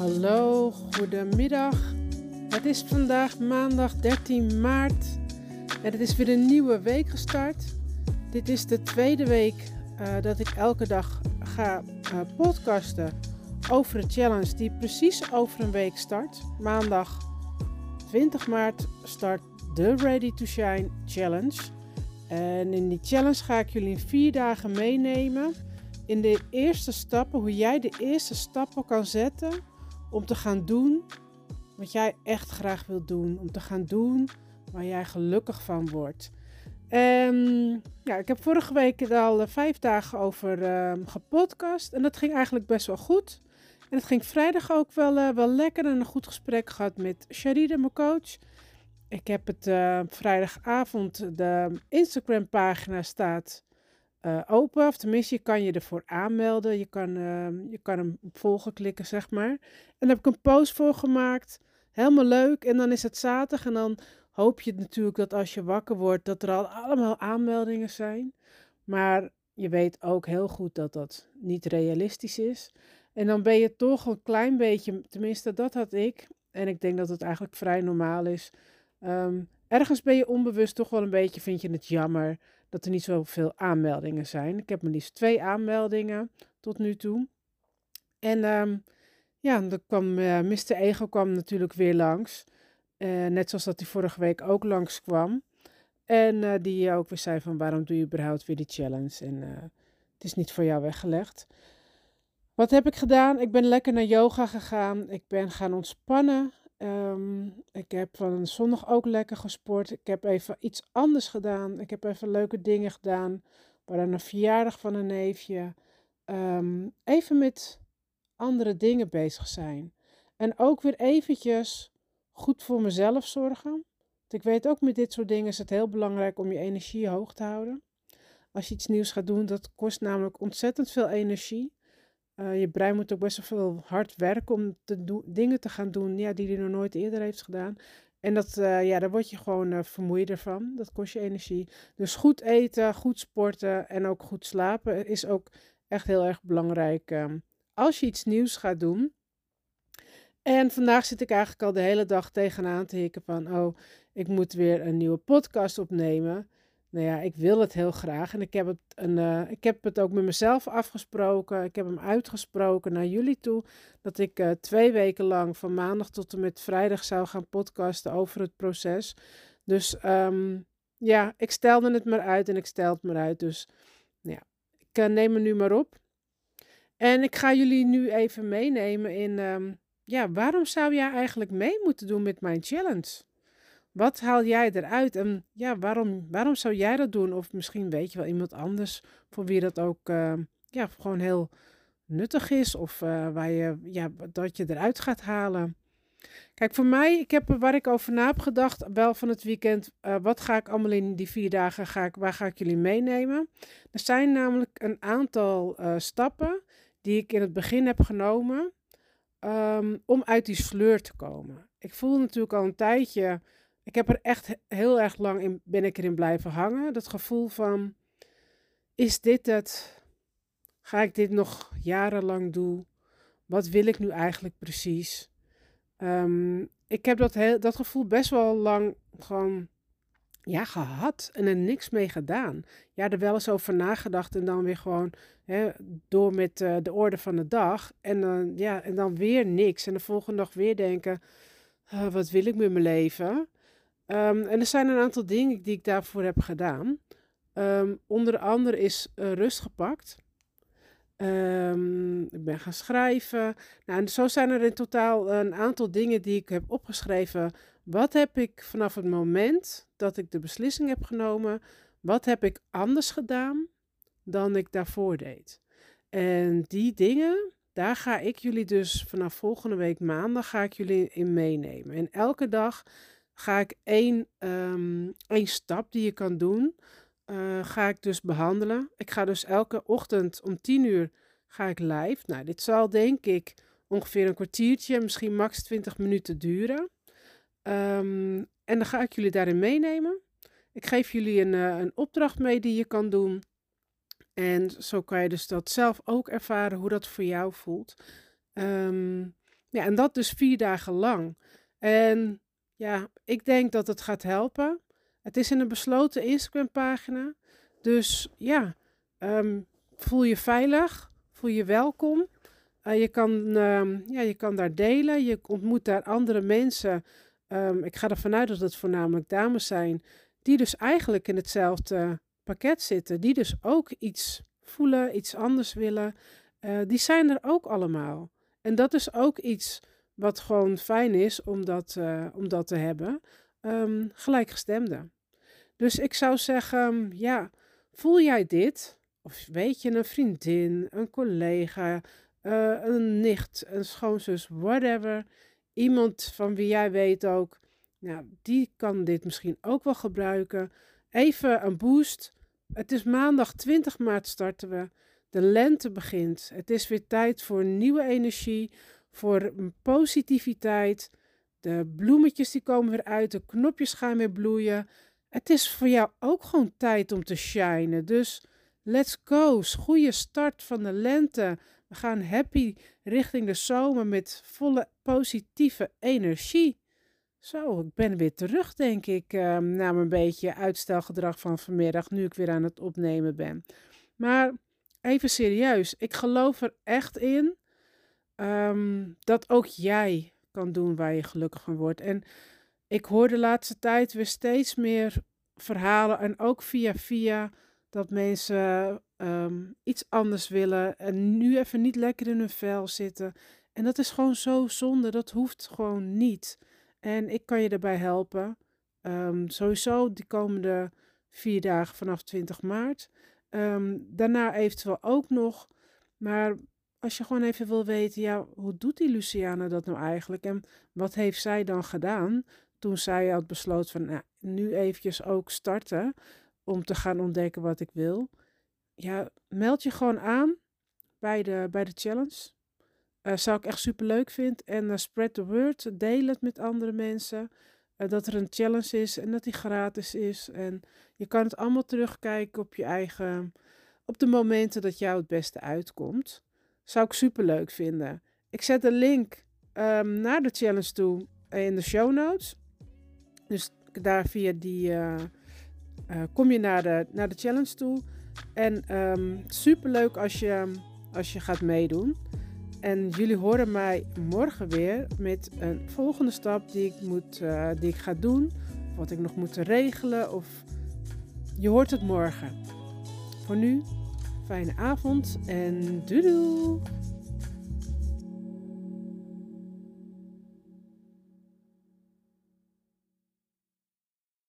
Hallo, goedemiddag. Het is vandaag maandag 13 maart en het is weer een nieuwe week gestart. Dit is de tweede week uh, dat ik elke dag ga uh, podcasten over een challenge die precies over een week start. Maandag 20 maart start de Ready to Shine Challenge. En in die challenge ga ik jullie in vier dagen meenemen in de eerste stappen, hoe jij de eerste stappen kan zetten om te gaan doen wat jij echt graag wilt doen. Om te gaan doen waar jij gelukkig van wordt. En ja, ik heb vorige week al vijf dagen over uh, gepodcast. En dat ging eigenlijk best wel goed. En het ging vrijdag ook wel, uh, wel lekker en een goed gesprek gehad met Sharida, mijn coach. Ik heb het uh, vrijdagavond, de Instagram pagina staat uh, open. Of tenminste, je kan je ervoor aanmelden. Je kan, uh, je kan hem op volgen klikken, zeg maar. En daar heb ik een post voor gemaakt. Helemaal leuk. En dan is het zaterdag. En dan hoop je natuurlijk dat als je wakker wordt, dat er al allemaal aanmeldingen zijn. Maar je weet ook heel goed dat dat niet realistisch is. En dan ben je toch een klein beetje, tenminste dat had ik. En ik denk dat het eigenlijk vrij normaal is. Um, ergens ben je onbewust toch wel een beetje, vind je het jammer dat er niet zoveel aanmeldingen zijn. Ik heb maar liefst twee aanmeldingen tot nu toe. En um, ja, dan kwam uh, Mr. Ego kwam natuurlijk weer langs. Uh, net zoals dat hij vorige week ook langs kwam. En uh, die ook weer zei van waarom doe je überhaupt weer die challenge? En het is niet voor jou weggelegd. Wat heb ik gedaan? Ik ben lekker naar yoga gegaan. Ik ben gaan ontspannen. Um, ik heb van zondag ook lekker gesport. Ik heb even iets anders gedaan. Ik heb even leuke dingen gedaan. Waaraan een verjaardag van een neefje. Um, even met andere dingen bezig zijn. En ook weer eventjes goed voor mezelf zorgen. Want ik weet ook met dit soort dingen is het heel belangrijk om je energie hoog te houden. Als je iets nieuws gaat doen, dat kost namelijk ontzettend veel energie. Uh, je brein moet ook best wel veel hard werken om te dingen te gaan doen ja, die hij nog nooit eerder heeft gedaan. En dat, uh, ja, daar word je gewoon uh, vermoeider van. Dat kost je energie. Dus goed eten, goed sporten en ook goed slapen is ook echt heel erg belangrijk um, als je iets nieuws gaat doen. En vandaag zit ik eigenlijk al de hele dag tegenaan te hikken van, oh, ik moet weer een nieuwe podcast opnemen. Nou ja, ik wil het heel graag. En ik heb het, een, uh, ik heb het ook met mezelf afgesproken. Ik heb hem uitgesproken naar jullie toe. Dat ik uh, twee weken lang van maandag tot en met vrijdag zou gaan podcasten over het proces. Dus um, ja, ik stelde het maar uit en ik stel het maar uit. Dus ja, ik uh, neem me nu maar op. En ik ga jullie nu even meenemen in, um, ja, waarom zou jij eigenlijk mee moeten doen met mijn challenge? Wat haal jij eruit en ja, waarom, waarom zou jij dat doen? Of misschien weet je wel iemand anders voor wie dat ook uh, ja, gewoon heel nuttig is of uh, waar je, ja, dat je eruit gaat halen. Kijk, voor mij, ik heb waar ik over na heb gedacht, wel van het weekend, uh, wat ga ik allemaal in die vier dagen, ga ik, waar ga ik jullie meenemen? Er zijn namelijk een aantal stappen die ik in het begin heb genomen um, om uit die sleur te komen. Ik voel natuurlijk al een tijdje ik heb er echt heel erg lang in, ben ik erin blijven hangen. Dat gevoel van, is dit het? Ga ik dit nog jarenlang doen? Wat wil ik nu eigenlijk precies? Um, ik heb dat, dat gevoel best wel lang gewoon ja, gehad en er niks mee gedaan. Ja, er wel eens over nagedacht en dan weer gewoon hè, door met uh, de orde van de dag. En dan, ja, en dan weer niks. En de volgende dag weer denken, uh, wat wil ik met mijn leven? Um, en er zijn een aantal dingen die ik daarvoor heb gedaan. Um, onder andere is uh, rust gepakt. Um, ik ben gaan schrijven. Nou, en zo zijn er in totaal een aantal dingen die ik heb opgeschreven. Wat heb ik vanaf het moment dat ik de beslissing heb genomen, wat heb ik anders gedaan dan ik daarvoor deed? En die dingen, daar ga ik jullie dus vanaf volgende week maandag ga ik jullie in meenemen. En elke dag ga ik één, um, één stap die je kan doen, uh, ga ik dus behandelen. Ik ga dus elke ochtend om 10 uur ga ik live. Nou, dit zal denk ik ongeveer een kwartiertje, misschien max 20 minuten duren. Um, en dan ga ik jullie daarin meenemen. Ik geef jullie een, uh, een opdracht mee die je kan doen. En zo kan je dus dat zelf ook ervaren hoe dat voor jou voelt. Um, Ja, en dat dus vier dagen lang. En ja, ik denk dat het gaat helpen. Het is in een besloten Instagram-pagina. Dus ja, ehm, voel je veilig, voel je welkom. Uh, je, kan, ehm, ja, je kan daar delen, je ontmoet daar andere mensen. Um, ik ga ervan uit dat het voornamelijk dames zijn, die dus eigenlijk in hetzelfde pakket zitten, die dus ook iets voelen, iets anders willen. Uh, die zijn er ook allemaal. En dat is ook iets wat gewoon fijn is om dat, uh, om dat te hebben. Um, gelijkgestemde. Dus ik zou zeggen, ja, voel jij dit? Of weet je een vriendin, een collega, uh, een nicht, een schoonzus, whatever. Iemand van wie jij weet ook, nou, die kan dit misschien ook wel gebruiken. Even een boost. Het is maandag 20 maart starten we. De lente begint. Het is weer tijd voor nieuwe energie, voor positiviteit. De bloemetjes die komen weer uit, de knopjes gaan weer bloeien. Het is voor jou ook gewoon tijd om te shinen. Dus let's go. Goede start van de lente. We gaan happy richting de zomer met volle positieve energie. Zo, ik ben weer terug, denk ik, uh, na mijn beetje uitstelgedrag van vanmiddag, nu ik weer aan het opnemen ben. Maar even serieus, ik geloof er echt in um, dat ook jij kan doen waar je gelukkig van wordt. En ik hoor de laatste tijd weer steeds meer verhalen en ook via via dat mensen um, iets anders willen en nu even niet lekker in hun vel zitten. En dat is gewoon zo zonde, dat hoeft gewoon niet. En ik kan je daarbij helpen. Um, sowieso die komende vier dagen vanaf 20 maart. Um, daarna eventueel ook nog. Maar als je gewoon even wil weten, ja, hoe doet die Luciana dat nou eigenlijk? En wat heeft zij dan gedaan toen zij had besloten van, nou, nu eventjes ook starten om te gaan ontdekken wat ik wil? Ja, meld je gewoon aan bij de, bij de challenge. Uh, zou ik echt super leuk vinden. En uh, spread the word. Deel het met andere mensen. Uh, dat er een challenge is en dat die gratis is. En je kan het allemaal terugkijken op je eigen. op de momenten dat jou het beste uitkomt. Zou ik super leuk vinden. Ik zet de link um, naar de challenge toe in de show notes. Dus daar via die. kom je naar de, naar de challenge toe. En um, super leuk als je, als je gaat meedoen. En jullie horen mij morgen weer met een volgende stap die ik, moet, uh, die ik ga doen. Of wat ik nog moet regelen. Of je hoort het morgen. Voor nu, fijne avond en doei doei!